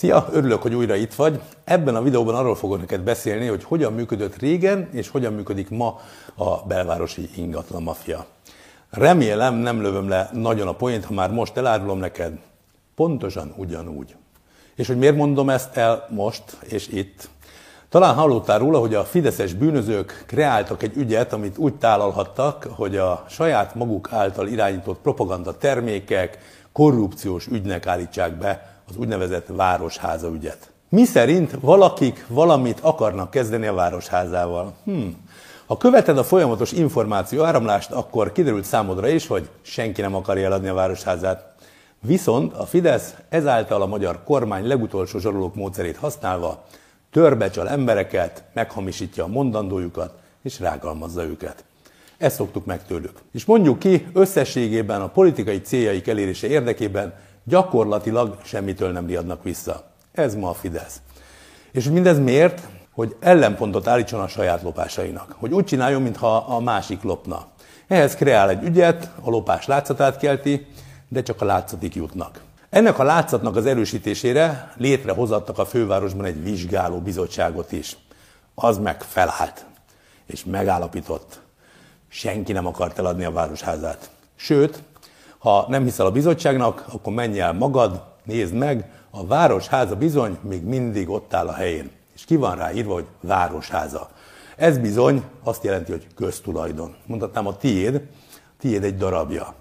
Szia, örülök, hogy újra itt vagy. Ebben a videóban arról fogok neked beszélni, hogy hogyan működött régen, és hogyan működik ma a belvárosi ingatlan mafia. Remélem nem lövöm le nagyon a poént, ha már most elárulom neked. Pontosan ugyanúgy. És hogy miért mondom ezt el most és itt? Talán hallottál róla, hogy a fideszes bűnözők kreáltak egy ügyet, amit úgy tálalhattak, hogy a saját maguk által irányított propaganda termékek korrupciós ügynek állítsák be az úgynevezett városháza ügyet. Mi szerint valakik valamit akarnak kezdeni a városházával. Hmm. Ha követed a folyamatos információ áramlást, akkor kiderült számodra is, hogy senki nem akarja eladni a városházát. Viszont a Fidesz ezáltal a magyar kormány legutolsó zsarolók módszerét használva törbecsal embereket, meghamisítja a mondandójukat és rágalmazza őket. Ezt szoktuk meg tőlük. És mondjuk ki, összességében a politikai céljaik elérése érdekében gyakorlatilag semmitől nem riadnak vissza. Ez ma a Fidesz. És mindez miért? Hogy ellenpontot állítson a saját lopásainak. Hogy úgy csináljon, mintha a másik lopna. Ehhez kreál egy ügyet, a lopás látszatát kelti, de csak a látszatik jutnak. Ennek a látszatnak az erősítésére létrehozattak a fővárosban egy vizsgáló bizottságot is. Az meg felállt, és megállapított. Senki nem akart eladni a városházát. Sőt, ha nem hiszel a bizottságnak, akkor menj el magad, nézd meg, a városháza bizony még mindig ott áll a helyén. És ki van rá írva, hogy városháza. Ez bizony azt jelenti, hogy köztulajdon. Mondhatnám a tiéd, tiéd egy darabja.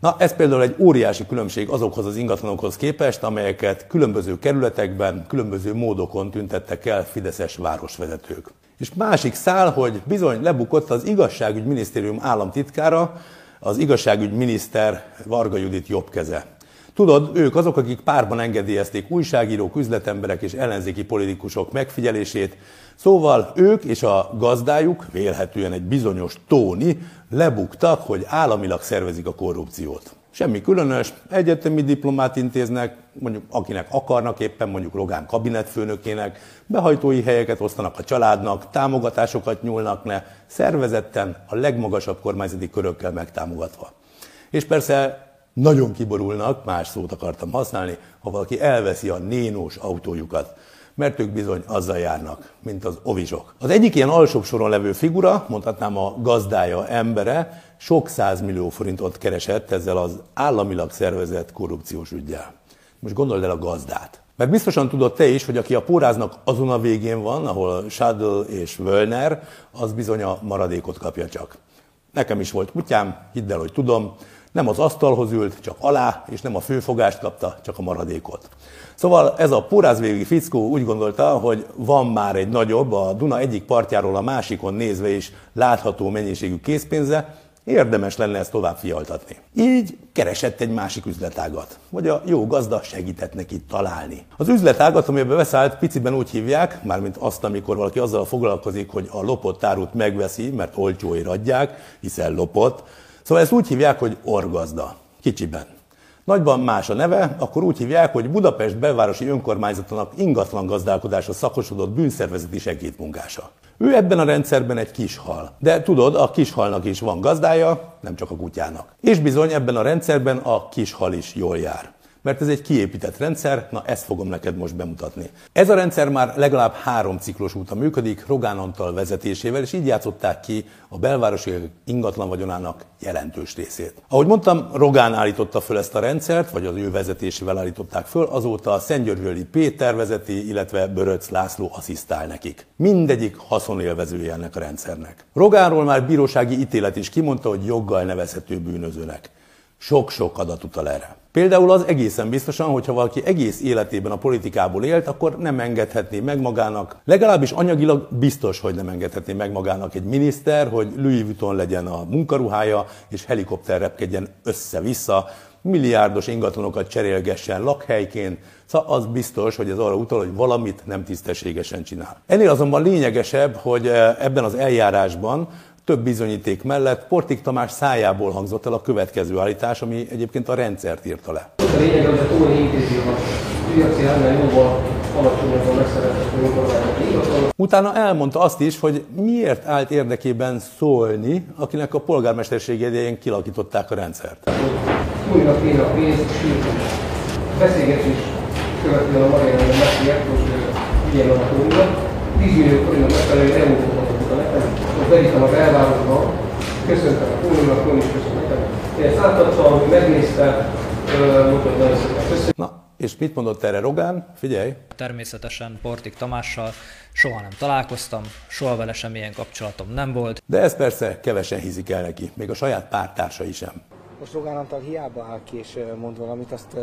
Na, ez például egy óriási különbség azokhoz az ingatlanokhoz képest, amelyeket különböző kerületekben, különböző módokon tüntettek el fideszes városvezetők. És másik szál, hogy bizony lebukott az igazságügyminisztérium államtitkára, az igazságügyminiszter Varga Judit jobb keze. Tudod, ők azok, akik párban engedélyezték újságírók, üzletemberek és ellenzéki politikusok megfigyelését, szóval ők és a gazdájuk, vélhetően egy bizonyos Tóni, lebuktak, hogy államilag szervezik a korrupciót. Semmi különös, egyetemi diplomát intéznek, mondjuk akinek akarnak éppen, mondjuk Rogán kabinetfőnökének, behajtói helyeket osztanak a családnak, támogatásokat nyúlnak le, szervezetten a legmagasabb kormányzati körökkel megtámogatva. És persze nagyon kiborulnak, más szót akartam használni, ha valaki elveszi a nénós autójukat mert ők bizony azzal járnak, mint az ovizsok. Az egyik ilyen alsóbb soron levő figura, mondhatnám a gazdája embere, sok millió forintot keresett ezzel az államilag szervezett korrupciós ügyel. Most gondold el a gazdát. Mert biztosan tudod te is, hogy aki a póráznak azon a végén van, ahol Shadl és Völner, az bizony a maradékot kapja csak. Nekem is volt kutyám, hidd el, hogy tudom, nem az asztalhoz ült, csak alá, és nem a főfogást kapta, csak a maradékot. Szóval ez a pórázvégi fickó úgy gondolta, hogy van már egy nagyobb, a Duna egyik partjáról a másikon nézve is látható mennyiségű készpénze, érdemes lenne ezt tovább fialtatni. Így keresett egy másik üzletágat, vagy a jó gazda segített neki találni. Az üzletágat, amiben beszállt, piciben úgy hívják, mármint azt, amikor valaki azzal foglalkozik, hogy a lopott árut megveszi, mert olcsóért adják, hiszen lopott, Szóval ezt úgy hívják, hogy orgazda, kicsiben. Nagyban más a neve, akkor úgy hívják, hogy Budapest belvárosi önkormányzatának ingatlan gazdálkodásra szakosodott bűnszervezeti segédmunkása. Ő ebben a rendszerben egy kis hal. De tudod, a kis halnak is van gazdája, nem csak a kutyának. És bizony ebben a rendszerben a kis hal is jól jár mert ez egy kiépített rendszer, na ezt fogom neked most bemutatni. Ez a rendszer már legalább három ciklus óta működik, Rogán Antal vezetésével, és így játszották ki a belvárosi ingatlan vagyonának jelentős részét. Ahogy mondtam, Rogán állította föl ezt a rendszert, vagy az ő vezetésével állították föl, azóta a Szentgyörgyöli Péter vezeti, illetve Böröc László asszisztál nekik. Mindegyik haszonélvezője ennek a rendszernek. Rogánról már bírósági ítélet is kimondta, hogy joggal nevezhető bűnözőnek. Sok-sok adat utal erre. Például az egészen biztosan, hogyha valaki egész életében a politikából élt, akkor nem engedhetné meg magának, legalábbis anyagilag biztos, hogy nem engedhetné meg magának egy miniszter, hogy Louis Vuitton legyen a munkaruhája, és helikopter repkedjen össze-vissza, milliárdos ingatlanokat cserélgessen lakhelyként, szóval az biztos, hogy ez arra utal, hogy valamit nem tisztességesen csinál. Ennél azonban lényegesebb, hogy eh, ebben az eljárásban több bizonyíték mellett Portik Tamás szájából hangzott el a következő állítás, ami egyébként a rendszert írta le. A lényeg az, hogy Tóni intézi a piaci árnál jóval alacsonyabban megszerezhető Utána elmondta azt is, hogy miért állt érdekében szólni, akinek a polgármesterség idején kilakították a rendszert. Tóninak kéne a pénzt, sőt, beszélgetés követően a Mariana megkért, hogy ilyen a tunkra. 10 millió a nekem. Most beírtam a belvárosba, köszöntem a kónunknak, kónunk is köszöntem nekem. Én ezt átadtam, megnézte, mondta, hogy nagyon szépen köszönöm. Na, és mit mondott erre Rogán? Figyelj! Természetesen Portik Tamással soha nem találkoztam, soha vele semmilyen kapcsolatom nem volt. De ez persze kevesen hízik el neki, még a saját pártársai sem. Most Rogán Antal hiába áll ki és mond valamit, azt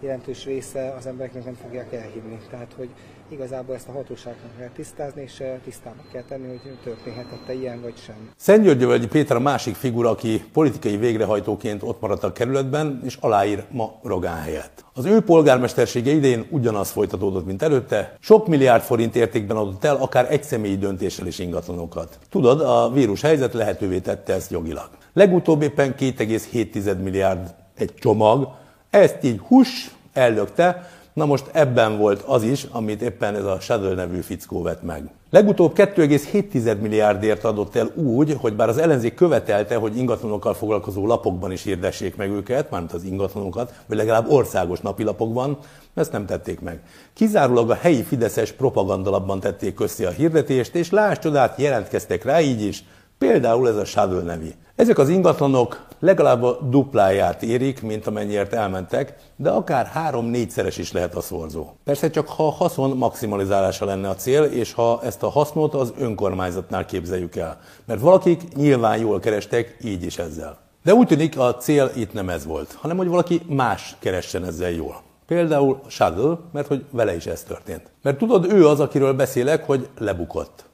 jelentős része az embereknek nem fogják elhinni. Tehát, hogy igazából ezt a hatóságnak kell tisztázni, és tisztába kell tenni, hogy történhetette ilyen vagy sem. Szentgyörgyövölgyi Péter a másik figura, aki politikai végrehajtóként ott maradt a kerületben, és aláír ma Rogán helyett. Az ő polgármestersége idején ugyanaz folytatódott, mint előtte. Sok milliárd forint értékben adott el, akár egy személyi döntéssel is ingatlanokat. Tudod, a vírus helyzet lehetővé tette ezt jogilag. Legutóbb éppen 2,7 milliárd egy csomag, ezt így hús, ellökte, Na most ebben volt az is, amit éppen ez a Shuttle nevű fickó vett meg. Legutóbb 2,7 milliárdért adott el úgy, hogy bár az ellenzék követelte, hogy ingatlanokkal foglalkozó lapokban is hirdessék meg őket, mármint az ingatlanokat, vagy legalább országos napilapokban, ezt nem tették meg. Kizárólag a helyi fideszes propagandalapban tették közé a hirdetést, és láss csodát, jelentkeztek rá így is, például ez a Shuttle nevi. Ezek az ingatlanok legalább a dupláját érik, mint amennyiért elmentek, de akár három-négyszeres is lehet a szorzó. Persze csak ha a haszon maximalizálása lenne a cél, és ha ezt a hasznot az önkormányzatnál képzeljük el. Mert valakik nyilván jól kerestek így is ezzel. De úgy tűnik a cél itt nem ez volt, hanem hogy valaki más keressen ezzel jól. Például Shuttle, mert hogy vele is ez történt. Mert tudod, ő az, akiről beszélek, hogy lebukott.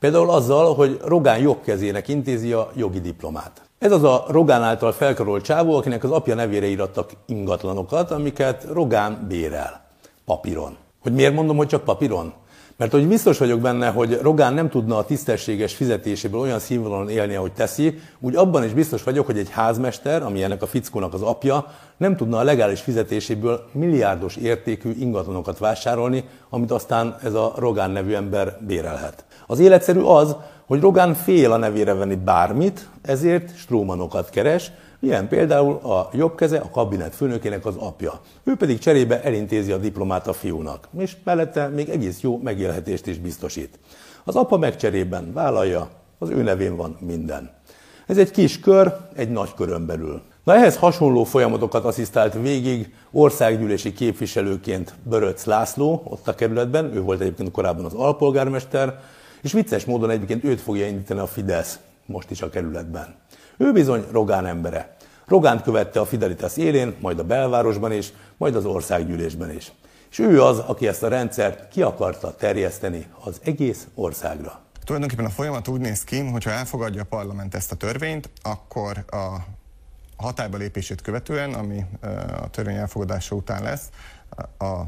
Például azzal, hogy Rogán jobb kezének intézi a jogi diplomát. Ez az a Rogán által felkarolt csávó, akinek az apja nevére írattak ingatlanokat, amiket Rogán bérel. Papíron. Hogy miért mondom, hogy csak papíron? Mert hogy biztos vagyok benne, hogy Rogán nem tudna a tisztességes fizetéséből olyan színvonalon élni, ahogy teszi, úgy abban is biztos vagyok, hogy egy házmester, ami ennek a fickónak az apja, nem tudna a legális fizetéséből milliárdos értékű ingatlanokat vásárolni, amit aztán ez a Rogán nevű ember bérelhet. Az életszerű az, hogy Rogán fél a nevére venni bármit, ezért strómanokat keres, ilyen például a jobb keze a kabinet főnökének az apja. Ő pedig cserébe elintézi a diplomát a fiúnak, és mellette még egész jó megélhetést is biztosít. Az apa megcserében vállalja, az ő nevén van minden. Ez egy kis kör, egy nagy körön belül. Na ehhez hasonló folyamatokat asszisztált végig országgyűlési képviselőként Böröc László ott a kerületben, ő volt egyébként korábban az alpolgármester, és vicces módon egyébként őt fogja indítani a Fidesz most is a kerületben. Ő bizony Rogán embere. Rogánt követte a Fidelitas élén, majd a belvárosban is, majd az országgyűlésben is. És ő az, aki ezt a rendszert ki akarta terjeszteni az egész országra. Tulajdonképpen a folyamat úgy néz ki, hogyha elfogadja a parlament ezt a törvényt, akkor a hatályba lépését követően, ami a törvény elfogadása után lesz, a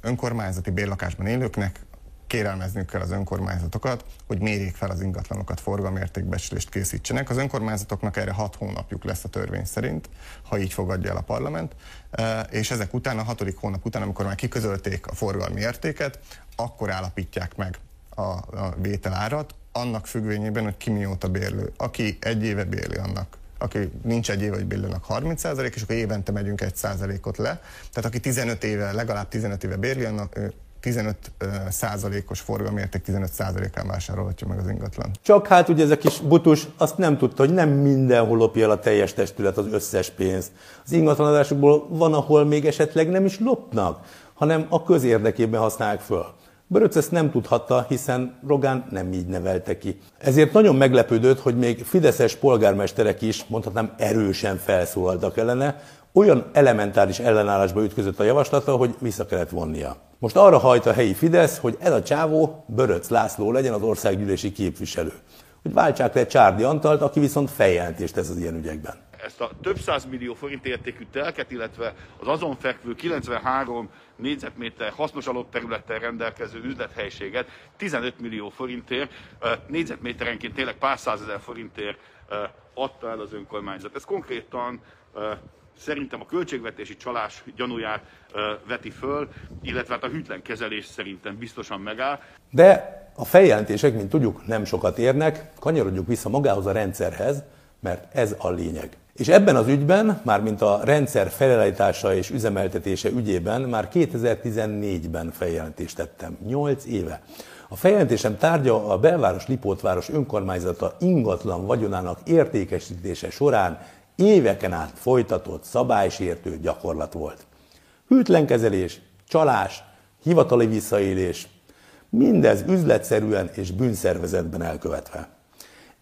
önkormányzati bérlakásban élőknek kérelmeznünk kell az önkormányzatokat, hogy mérjék fel az ingatlanokat, forgalmértékbecslést készítsenek. Az önkormányzatoknak erre hat hónapjuk lesz a törvény szerint, ha így fogadja el a parlament, e, és ezek után, a hatodik hónap után, amikor már kiközölték a forgalmi értéket, akkor állapítják meg a, a vételárat, annak függvényében, hogy ki mióta bérlő. Aki egy éve bérli, annak aki nincs egy éve, hogy bérlőnek 30 és akkor évente megyünk egy százalékot le. Tehát aki 15 éve, legalább 15 éve bérli, annak 15 százalékos forgalomérték 15 százalékán vásárolhatja meg az ingatlan. Csak hát ugye ez a kis butus azt nem tudta, hogy nem mindenhol lopja el a teljes testület az összes pénzt. Az ingatlanadásokból van, ahol még esetleg nem is lopnak, hanem a közérdekében használják föl. Böröc ezt nem tudhatta, hiszen Rogán nem így nevelte ki. Ezért nagyon meglepődött, hogy még fideszes polgármesterek is, mondhatnám erősen felszólaltak ellene, olyan elementáris ellenállásba ütközött a javaslata, hogy vissza kellett vonnia. Most arra hajt a helyi Fidesz, hogy ez a csávó, Böröc László legyen az országgyűlési képviselő. Hogy váltsák le Csárdi Antalt, aki viszont feljelentést tesz az ilyen ügyekben. Ezt a több száz millió forint értékű telket, illetve az azon fekvő 93 négyzetméter hasznos területtel rendelkező üzlethelyiséget 15 millió forintért, négyzetméterenként tényleg pár százezer forintért adta el az önkormányzat. Ez konkrétan szerintem a költségvetési csalás gyanúját veti föl, illetve hát a hűtlen kezelés szerintem biztosan megáll. De a feljelentések, mint tudjuk, nem sokat érnek, kanyarodjuk vissza magához a rendszerhez, mert ez a lényeg. És ebben az ügyben, mármint a rendszer felállítása és üzemeltetése ügyében már 2014-ben feljelentést tettem, 8 éve. A feljelentésem tárgya a belváros Lipótváros önkormányzata ingatlan vagyonának értékesítése során éveken át folytatott szabálysértő gyakorlat volt. Hűtlenkezelés, csalás, hivatali visszaélés, mindez üzletszerűen és bűnszervezetben elkövetve.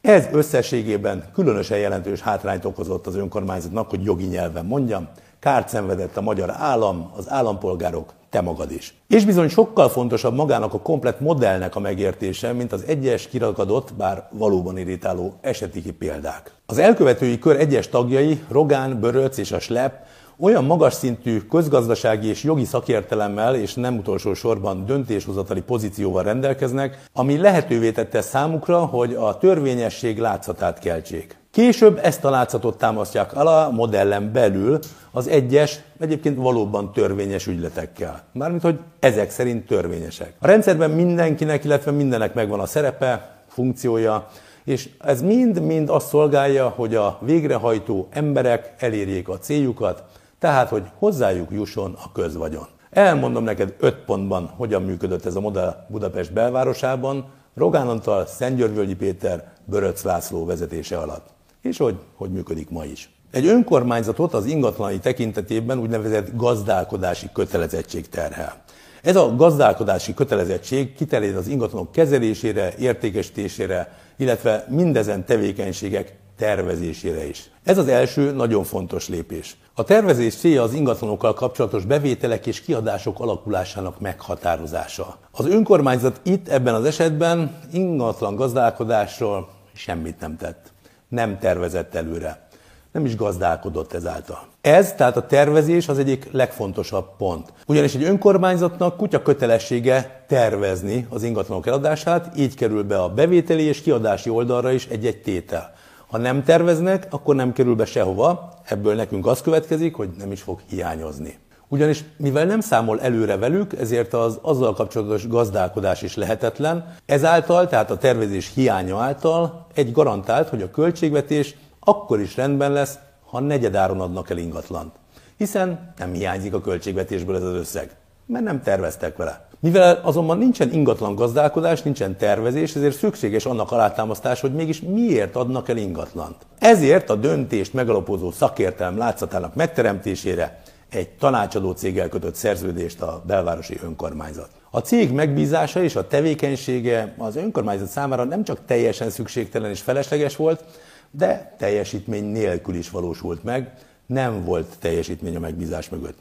Ez összességében különösen jelentős hátrányt okozott az önkormányzatnak, hogy jogi nyelven mondjam, kárt szenvedett a magyar állam, az állampolgárok, te magad is. És bizony sokkal fontosabb magának a komplet modellnek a megértése, mint az egyes kirakadott, bár valóban irritáló esetiki példák. Az elkövetői kör egyes tagjai, Rogán, Böröc és a Slep olyan magas szintű közgazdasági és jogi szakértelemmel és nem utolsó sorban döntéshozatali pozícióval rendelkeznek, ami lehetővé tette számukra, hogy a törvényesség látszatát keltsék. Később ezt a látszatot támasztják alá a modellen belül az egyes, egyébként valóban törvényes ügyletekkel. Mármint, hogy ezek szerint törvényesek. A rendszerben mindenkinek, illetve mindenek megvan a szerepe, funkciója, és ez mind-mind azt szolgálja, hogy a végrehajtó emberek elérjék a céljukat, tehát, hogy hozzájuk jusson a közvagyon. Elmondom neked öt pontban, hogyan működött ez a modell Budapest belvárosában, Rogán Antal, Szentgyörgyvölgyi Péter, Böröc László vezetése alatt. És hogy, hogy működik ma is. Egy önkormányzatot az ingatlanai tekintetében úgynevezett gazdálkodási kötelezettség terhel. Ez a gazdálkodási kötelezettség kiterjed az ingatlanok kezelésére, értékesítésére, illetve mindezen tevékenységek tervezésére is. Ez az első nagyon fontos lépés. A tervezés célja az ingatlanokkal kapcsolatos bevételek és kiadások alakulásának meghatározása. Az önkormányzat itt ebben az esetben ingatlan gazdálkodásról semmit nem tett. Nem tervezett előre. Nem is gazdálkodott ezáltal. Ez, tehát a tervezés az egyik legfontosabb pont. Ugyanis egy önkormányzatnak kutya kötelessége tervezni az ingatlanok eladását, így kerül be a bevételi és kiadási oldalra is egy-egy tétel. Ha nem terveznek, akkor nem kerül be sehova, ebből nekünk az következik, hogy nem is fog hiányozni. Ugyanis mivel nem számol előre velük, ezért az azzal kapcsolatos gazdálkodás is lehetetlen. Ezáltal, tehát a tervezés hiánya által egy garantált, hogy a költségvetés akkor is rendben lesz, ha negyedáron adnak el ingatlant. Hiszen nem hiányzik a költségvetésből ez az összeg, mert nem terveztek vele. Mivel azonban nincsen ingatlan gazdálkodás, nincsen tervezés, ezért szükséges annak alátámasztás, hogy mégis miért adnak el ingatlant. Ezért a döntést megalapozó szakértelem látszatának megteremtésére egy tanácsadó céggel kötött szerződést a belvárosi önkormányzat. A cég megbízása és a tevékenysége az önkormányzat számára nem csak teljesen szükségtelen és felesleges volt, de teljesítmény nélkül is valósult meg, nem volt teljesítmény a megbízás mögött.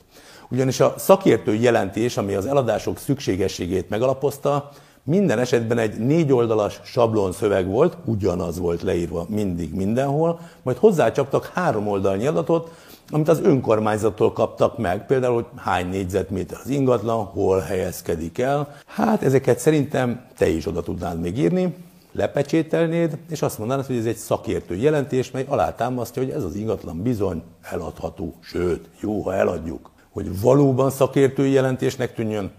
Ugyanis a szakértői jelentés, ami az eladások szükségességét megalapozta, minden esetben egy négy oldalas sablon szöveg volt, ugyanaz volt leírva mindig mindenhol, majd hozzácsaptak három oldalnyi adatot, amit az önkormányzattól kaptak meg, például, hogy hány négyzetméter az ingatlan, hol helyezkedik el. Hát ezeket szerintem te is oda tudnád még írni, lepecsételnéd, és azt mondanád, hogy ez egy szakértő jelentés, mely alátámasztja, hogy ez az ingatlan bizony eladható, sőt, jó, ha eladjuk hogy valóban szakértői jelentésnek tűnjön,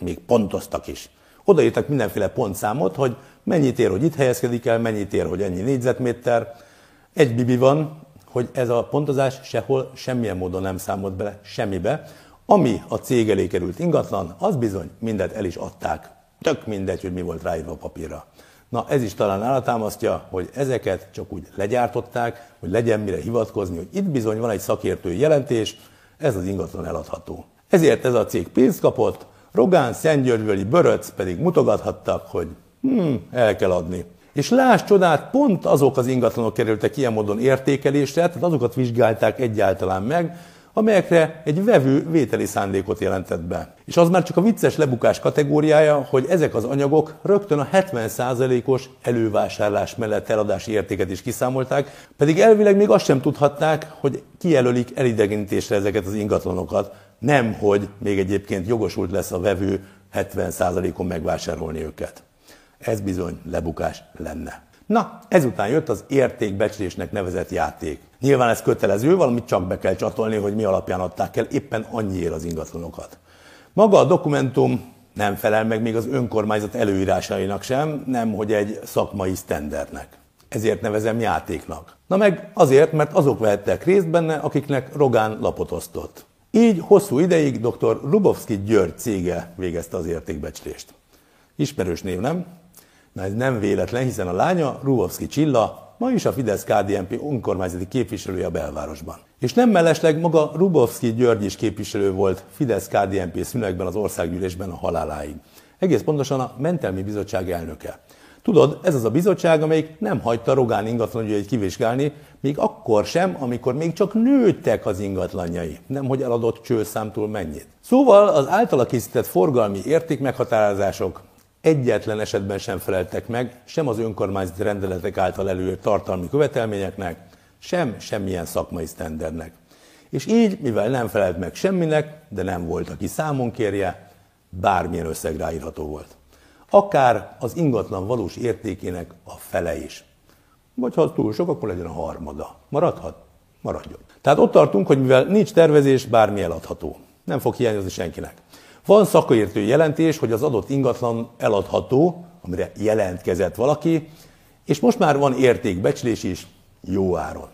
még pontoztak is. Odaírtak mindenféle pontszámot, hogy mennyit ér, hogy itt helyezkedik el, mennyit ér, hogy ennyi négyzetméter. Egy bibi van, hogy ez a pontozás sehol semmilyen módon nem számolt bele semmibe. Ami a cég elé került ingatlan, az bizony mindent el is adták. Tök mindegy, hogy mi volt ráírva a papírra. Na ez is talán állatámasztja, hogy ezeket csak úgy legyártották, hogy legyen mire hivatkozni, hogy itt bizony van egy szakértői jelentés, ez az ingatlan eladható. Ezért ez a cég pénzt kapott, Rogán, Szentgyörgyvöli, Böröc pedig mutogathattak, hogy hm, el kell adni. És láss csodát, pont azok az ingatlanok kerültek ilyen módon értékelésre, tehát azokat vizsgálták egyáltalán meg, amelyekre egy vevő vételi szándékot jelentett be. És az már csak a vicces lebukás kategóriája, hogy ezek az anyagok rögtön a 70%-os elővásárlás mellett eladási értéket is kiszámolták, pedig elvileg még azt sem tudhatták, hogy kijelölik elidegenítésre ezeket az ingatlanokat, nem, hogy még egyébként jogosult lesz a vevő 70%-on megvásárolni őket. Ez bizony lebukás lenne. Na, ezután jött az értékbecslésnek nevezett játék. Nyilván ez kötelező, valamit csak be kell csatolni, hogy mi alapján adták el éppen annyiért az ingatlanokat. Maga a dokumentum nem felel meg még az önkormányzat előírásainak sem, nem hogy egy szakmai sztendernek. ezért nevezem játéknak. Na meg azért, mert azok vehettek részt benne, akiknek Rogán lapot osztott. Így hosszú ideig dr. Rubovski György cége végezte az értékbecslést. Ismerős név, nem? Na ez nem véletlen, hiszen a lánya Rubovski Csilla ma is a fidesz KDNP önkormányzati képviselője a belvárosban. És nem mellesleg maga Rubovski György is képviselő volt fidesz KDNP szünekben az országgyűlésben a haláláig. Egész pontosan a Mentelmi Bizottság elnöke. Tudod, ez az a bizottság, amelyik nem hagyta Rogán ingatlanügyeit kivizsgálni, még akkor sem, amikor még csak nőttek az ingatlanjai, nem hogy eladott csőszámtól mennyit. Szóval az általa készített forgalmi értékmeghatározások egyetlen esetben sem feleltek meg sem az önkormányzati rendeletek által előírt tartalmi követelményeknek, sem semmilyen szakmai sztendernek. És így, mivel nem felelt meg semminek, de nem volt, aki számon kérje, bármilyen összeg ráírható volt akár az ingatlan valós értékének a fele is. Vagy ha túl sok, akkor legyen a harmada. Maradhat? Maradjon. Tehát ott tartunk, hogy mivel nincs tervezés, bármi eladható. Nem fog hiányozni senkinek. Van szakértő jelentés, hogy az adott ingatlan eladható, amire jelentkezett valaki, és most már van értékbecslés is jó áron.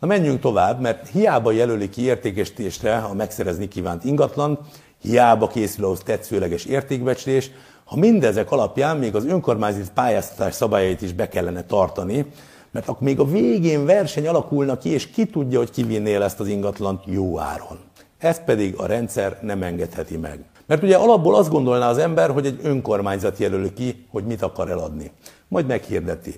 Na menjünk tovább, mert hiába jelöli ki értékesítésre a megszerezni kívánt ingatlan, hiába készül ahhoz tetszőleges értékbecslés, ha mindezek alapján még az önkormányzati pályáztatás szabályait is be kellene tartani, mert akkor még a végén verseny alakulna ki, és ki tudja, hogy kivinné el ezt az ingatlant jó áron. Ezt pedig a rendszer nem engedheti meg. Mert ugye alapból azt gondolná az ember, hogy egy önkormányzat jelöli ki, hogy mit akar eladni. Majd meghirdeti.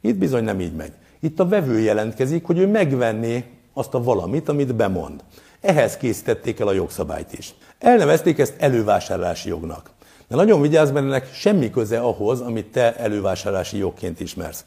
Itt bizony nem így megy. Itt a vevő jelentkezik, hogy ő megvenné azt a valamit, amit bemond. Ehhez készítették el a jogszabályt is. Elnevezték ezt elővásárlási jognak. De nagyon vigyázz, mert ennek semmi köze ahhoz, amit te elővásárlási jogként ismersz.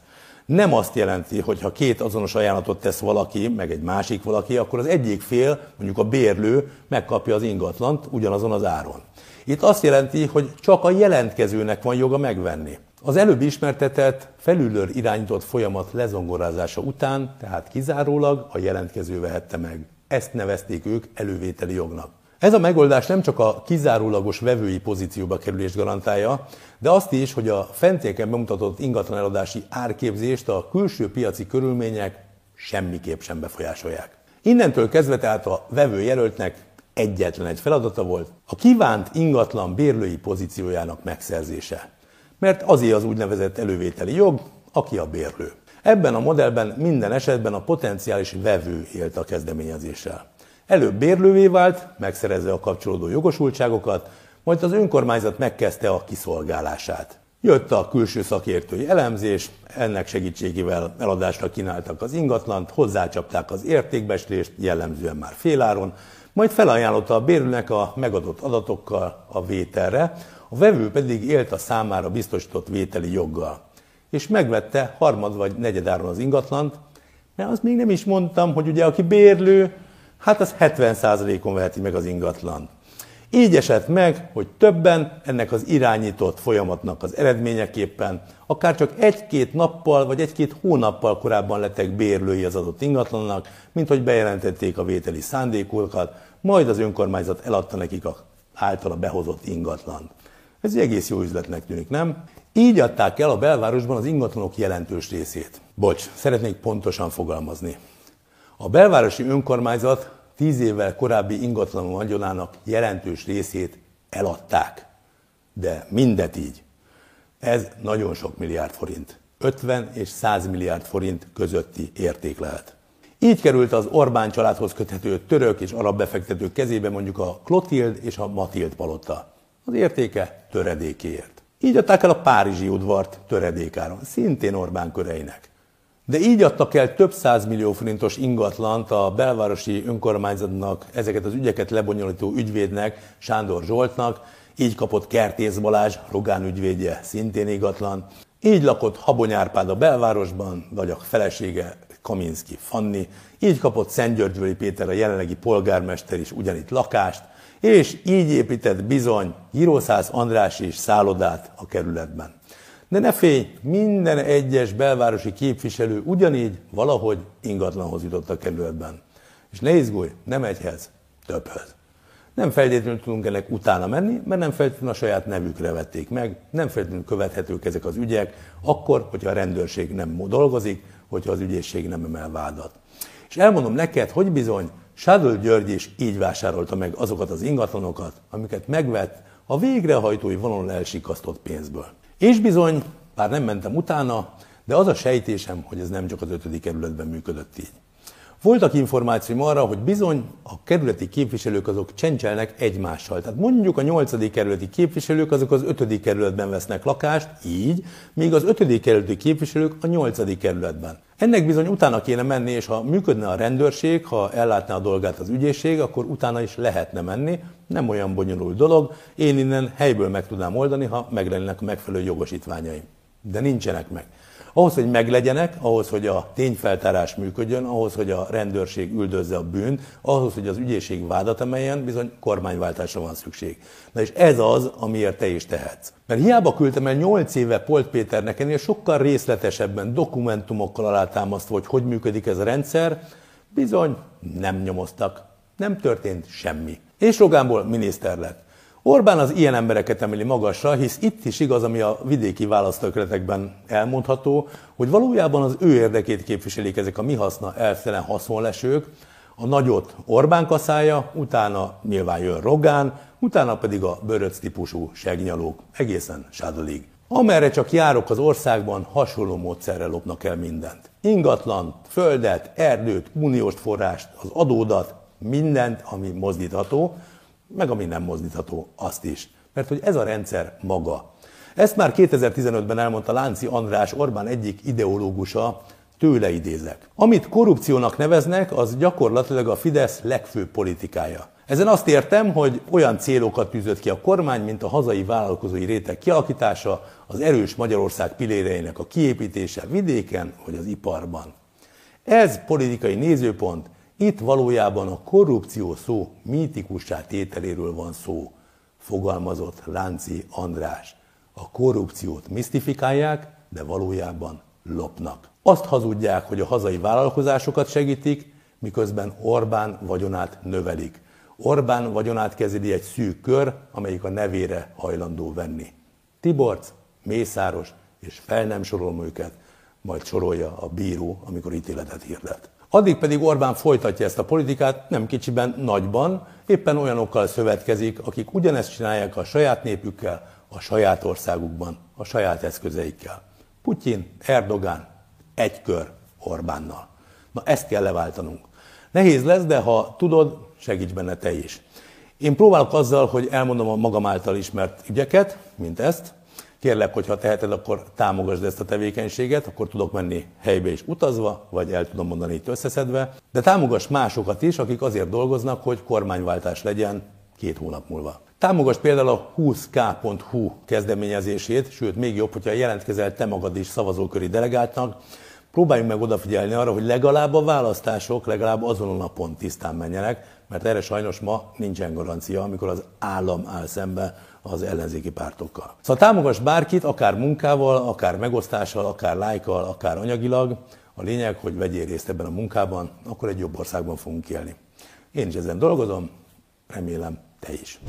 Nem azt jelenti, hogy ha két azonos ajánlatot tesz valaki, meg egy másik valaki, akkor az egyik fél, mondjuk a bérlő, megkapja az ingatlant ugyanazon az áron. Itt azt jelenti, hogy csak a jelentkezőnek van joga megvenni. Az előbb ismertetett, felülről irányított folyamat lezongorázása után, tehát kizárólag a jelentkező vehette meg. Ezt nevezték ők elővételi jognak. Ez a megoldás nem csak a kizárólagos vevői pozícióba kerülést garantálja, de azt is, hogy a fentieken bemutatott ingatlan eladási árképzést a külső piaci körülmények semmiképp sem befolyásolják. Innentől kezdve tehát a vevő jelöltnek egyetlen egy feladata volt, a kívánt ingatlan bérlői pozíciójának megszerzése. Mert azért az úgynevezett elővételi jog, aki a bérlő. Ebben a modellben minden esetben a potenciális vevő élt a kezdeményezéssel. Előbb bérlővé vált, megszerezze a kapcsolódó jogosultságokat, majd az önkormányzat megkezdte a kiszolgálását. Jött a külső szakértői elemzés, ennek segítségével eladásra kínáltak az ingatlant, hozzácsapták az értékbeslést, jellemzően már féláron, majd felajánlotta a bérlőnek a megadott adatokkal a vételre, a vevő pedig élt a számára biztosított vételi joggal. És megvette harmad vagy negyedáron az ingatlant, mert azt még nem is mondtam, hogy ugye aki bérlő, hát az 70%-on veheti meg az ingatlan. Így esett meg, hogy többen ennek az irányított folyamatnak az eredményeképpen akár csak egy-két nappal vagy egy-két hónappal korábban lettek bérlői az adott ingatlannak, mint hogy bejelentették a vételi szándékokat, majd az önkormányzat eladta nekik a általa behozott ingatlan. Ez egy egész jó üzletnek tűnik, nem? Így adták el a belvárosban az ingatlanok jelentős részét. Bocs, szeretnék pontosan fogalmazni. A belvárosi önkormányzat tíz évvel korábbi ingatlan vagyonának jelentős részét eladták. De mindet így. Ez nagyon sok milliárd forint. 50 és 100 milliárd forint közötti érték lehet. Így került az Orbán családhoz köthető török és arab befektetők kezébe mondjuk a Klotild és a Matild palota. Az értéke töredékéért. Így adták el a Párizsi udvart töredékáron, szintén Orbán köreinek. De így adtak el több millió forintos ingatlant a belvárosi önkormányzatnak, ezeket az ügyeket lebonyolító ügyvédnek, Sándor Zsoltnak, így kapott Kertész Balázs, Rogán ügyvédje, szintén ingatlan, így lakott Habony Árpád a belvárosban, vagy a felesége Kaminski Fanni, így kapott Szentgyörgyvöli Péter a jelenlegi polgármester is ugyanitt lakást, és így épített bizony Girószász András is szállodát a kerületben. De ne félj, minden egyes belvárosi képviselő ugyanígy valahogy ingatlanhoz jutott a kerületben. És ne izgulj, nem egyhez, többhöz. Nem feltétlenül tudunk ennek utána menni, mert nem feltétlenül a saját nevükre vették meg, nem feltétlenül követhetők ezek az ügyek, akkor, hogyha a rendőrség nem dolgozik, hogyha az ügyészség nem emel vádat. És elmondom neked, hogy bizony Sádol György is így vásárolta meg azokat az ingatlanokat, amiket megvett a végrehajtói vonalon elsikasztott pénzből. És bizony, bár nem mentem utána, de az a sejtésem, hogy ez nem csak az ötödik kerületben működött így. Voltak információim arra, hogy bizony a kerületi képviselők azok csencselnek egymással. Tehát mondjuk a nyolcadik kerületi képviselők azok az ötödik kerületben vesznek lakást, így, míg az ötödik kerületi képviselők a nyolcadik kerületben. Ennek bizony utána kéne menni, és ha működne a rendőrség, ha ellátná a dolgát az ügyészség, akkor utána is lehetne menni. Nem olyan bonyolult dolog. Én innen helyből meg tudnám oldani, ha meglennének a megfelelő jogosítványaim. De nincsenek meg. Ahhoz, hogy meglegyenek, ahhoz, hogy a tényfeltárás működjön, ahhoz, hogy a rendőrség üldözze a bűnt, ahhoz, hogy az ügyészség vádat emeljen, bizony kormányváltásra van szükség. Na és ez az, amiért te is tehetsz. Mert hiába küldtem el 8 éve Polt Péternek ennél sokkal részletesebben, dokumentumokkal alátámasztva, hogy hogy működik ez a rendszer, bizony nem nyomoztak. Nem történt semmi. És Rogánból miniszter lett. Orbán az ilyen embereket emeli magasra, hisz itt is igaz, ami a vidéki választókretekben elmondható, hogy valójában az ő érdekét képviselik ezek a mi haszna elszelen haszonlesők, a nagyot Orbán kaszája, utána nyilván jön Rogán, utána pedig a bőröc típusú segnyalók, egészen sádalig. Amerre csak járok az országban, hasonló módszerrel lopnak el mindent. Ingatlan, földet, erdőt, uniós forrást, az adódat, mindent, ami mozdítható, meg ami nem mozdítható, azt is. Mert hogy ez a rendszer maga. Ezt már 2015-ben elmondta Lánci András Orbán egyik ideológusa, tőle idézek. Amit korrupciónak neveznek, az gyakorlatilag a Fidesz legfőbb politikája. Ezen azt értem, hogy olyan célokat tűzött ki a kormány, mint a hazai vállalkozói réteg kialakítása, az erős Magyarország piléreinek a kiépítése vidéken vagy az iparban. Ez politikai nézőpont, itt valójában a korrupció szó mítikussá tételéről van szó, fogalmazott Lánci András. A korrupciót misztifikálják, de valójában lopnak. Azt hazudják, hogy a hazai vállalkozásokat segítik, miközben Orbán vagyonát növelik. Orbán vagyonát kezeli egy szűk kör, amelyik a nevére hajlandó venni. Tiborc, Mészáros, és fel nem sorolom őket, majd sorolja a bíró, amikor ítéletet hirdet. Addig pedig Orbán folytatja ezt a politikát, nem kicsiben, nagyban, éppen olyanokkal szövetkezik, akik ugyanezt csinálják a saját népükkel, a saját országukban, a saját eszközeikkel. Putyin, Erdogán, egy kör Orbánnal. Na ezt kell leváltanunk. Nehéz lesz, de ha tudod, segíts benne te is. Én próbálok azzal, hogy elmondom a magam által ismert ügyeket, mint ezt, Kérlek, hogyha teheted, akkor támogasd ezt a tevékenységet, akkor tudok menni helybe is utazva, vagy el tudom mondani itt összeszedve. De támogass másokat is, akik azért dolgoznak, hogy kormányváltás legyen két hónap múlva. Támogass például a 20k.hu kezdeményezését, sőt, még jobb, hogyha jelentkezel te magad is szavazóköri delegáltnak, próbáljunk meg odafigyelni arra, hogy legalább a választások legalább azon a napon tisztán menjenek, mert erre sajnos ma nincsen garancia, amikor az állam áll szembe az ellenzéki pártokkal. Szóval támogass bárkit, akár munkával, akár megosztással, akár lájkkal, akár anyagilag. A lényeg, hogy vegyél részt ebben a munkában, akkor egy jobb országban fogunk élni. Én is ezen dolgozom, remélem te is.